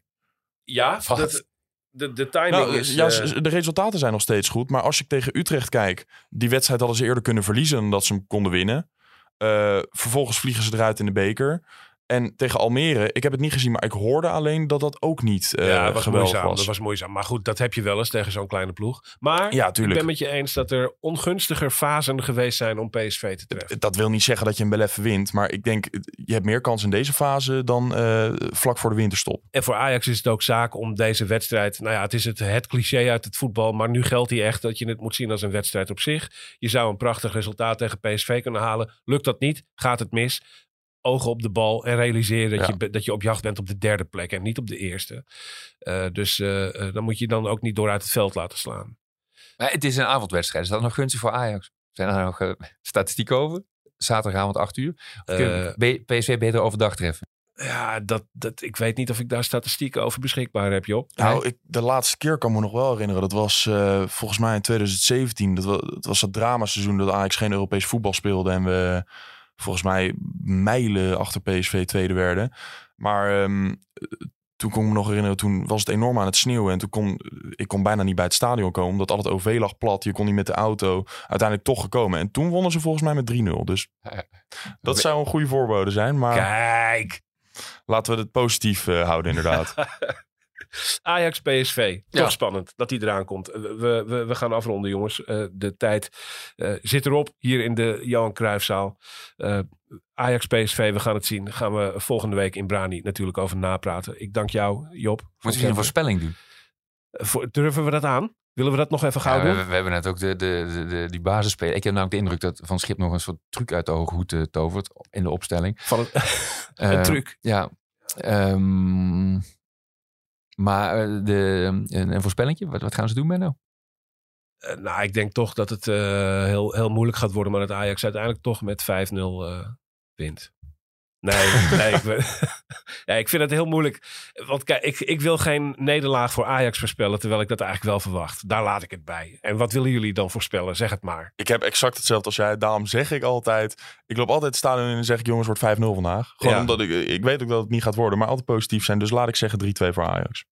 Ja, dat, de, de timing Nou, is... ja, eh, de resultaten zijn nog steeds goed. Maar als ik tegen Utrecht kijk, die wedstrijd hadden ze eerder kunnen verliezen dan dat ze hem konden winnen. Eh, vervolgens vliegen ze eruit in de beker. En tegen Almere, ik heb het niet gezien, maar ik hoorde alleen dat dat ook niet eh ja, dat was geweldig moeizaam. was. Dat was moeizaam. Maar goed, dat heb je wel eens tegen zo'n kleine ploeg. Maar Ja, ik ben met je eens dat er ongunstiger fasen geweest zijn om PSV te treffen. Dat wil niet zeggen dat je hem wel even wint. Maar ik denk, je hebt meer kans in deze fase dan eh, vlak voor de winterstop. En voor Ajax is het ook zaak om deze wedstrijd... Nou ja, het is het, het cliché uit het voetbal. Maar nu geldt die echt dat je het moet zien als een wedstrijd op zich. Je zou een prachtig resultaat tegen PSV kunnen halen. Lukt dat niet, gaat het mis. Ogen op de bal en realiseer dat, Ja. je, dat je op jacht bent op de derde plek en niet op de eerste. Eh, dus eh, eh, dan moet je dan ook niet door uit het veld laten slaan. Maar het is een avondwedstrijd. Is dat nog gunstig voor Ajax? Zijn er nog statistieken over? Zaterdagavond 8 uur? Of kun- Eh, PSV beter overdag treffen? Ja, dat, dat, ik weet niet of ik daar statistieken over beschikbaar heb, Job. Nou, ik, de laatste keer kan me nog wel herinneren. Dat was eh, volgens mij in 2017. Dat was, dat was dat dramaseizoen dat Ajax geen Europees voetbal speelde. En we volgens mij mijlen achter PSV tweede werden. Maar ehm, toen kon ik me nog herinneren, toen was het enorm aan het sneeuwen. En toen kon ik kon bijna niet bij het stadion komen. Omdat al het OV lag plat. Je kon niet met de auto. Uiteindelijk toch gekomen. En toen wonnen ze volgens mij met 3-0. Dus dat zou een goede voorbode zijn. Maar Kijk! laten we het positief eh, houden inderdaad. Ajax PSV. Ja. Toch spannend dat die eraan komt. We, we, we gaan afronden, jongens. Eh, de tijd eh, zit erop hier in de Johan Cruijffzaal. Eh, Ajax PSV, we gaan het zien. Gaan we volgende week in Brani natuurlijk over napraten. Ik dank jou, Job. Moeten we een voorspelling doen? Eh, voor- durven we dat aan? Willen we dat nog even gauw Ja, we, doen? hebben- we hebben net ook de, de, de, de- die basisspeler. Ik heb namelijk de indruk dat Van Schip nog een soort truc uit de hoge hoed eh, tovert in de opstelling. Van een, Eh, een truc. Ja. Ehm, maar eh, de, een, een wat, wat gaan ze doen, Menno? Eh, nou, ik denk toch dat het eh, heel, heel moeilijk gaat worden. Maar dat Ajax uiteindelijk toch met 5-0 eh, wint. Nee, nee ik, ben- ja, ik vind het heel moeilijk. Want kijk, ik, ik wil geen nederlaag voor Ajax voorspellen. Terwijl ik dat eigenlijk wel verwacht. Daar laat ik het bij. En wat willen jullie dan voorspellen? Zeg het maar. Ik heb exact hetzelfde als jij. Daarom zeg ik altijd... Ik loop altijd in en zeg ik... jongens, wordt 5-0 vandaag. Gewoon Ja. omdat ik... Ik weet ook dat het niet gaat worden. Maar altijd positief zijn. Dus laat ik zeggen 3-2 voor Ajax.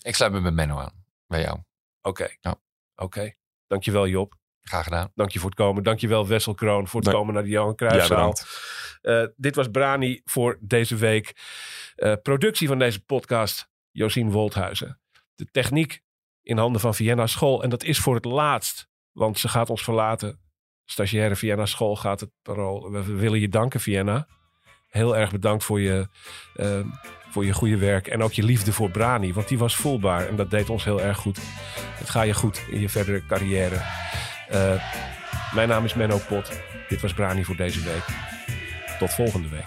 Ik sluit me met Menno aan. Bij jou. Oké. Ja. Oké. Dankjewel Job. Graag gedaan. Dank je voor het komen. Dankjewel Wessel Kroon voor het Dank- komen naar de Johan Ja, Cruijffzaal. bedankt. Eh, dit was Brani voor deze week. Eh, productie van deze podcast, Josien Wolthuizen. De techniek in handen van Vienna School. En dat is voor het laatst, want ze gaat ons verlaten. Stagiaire Vienna School gaat het parool. We willen je danken, Vienna. Heel erg bedankt voor je, eh, voor je goede werk. En ook je liefde voor Brani, want die was voelbaar. En dat deed ons heel erg goed. Het gaat je goed in je verdere carrière. Eh, mijn naam is Menno Pot. Dit was Brani voor deze week. Tot volgende week.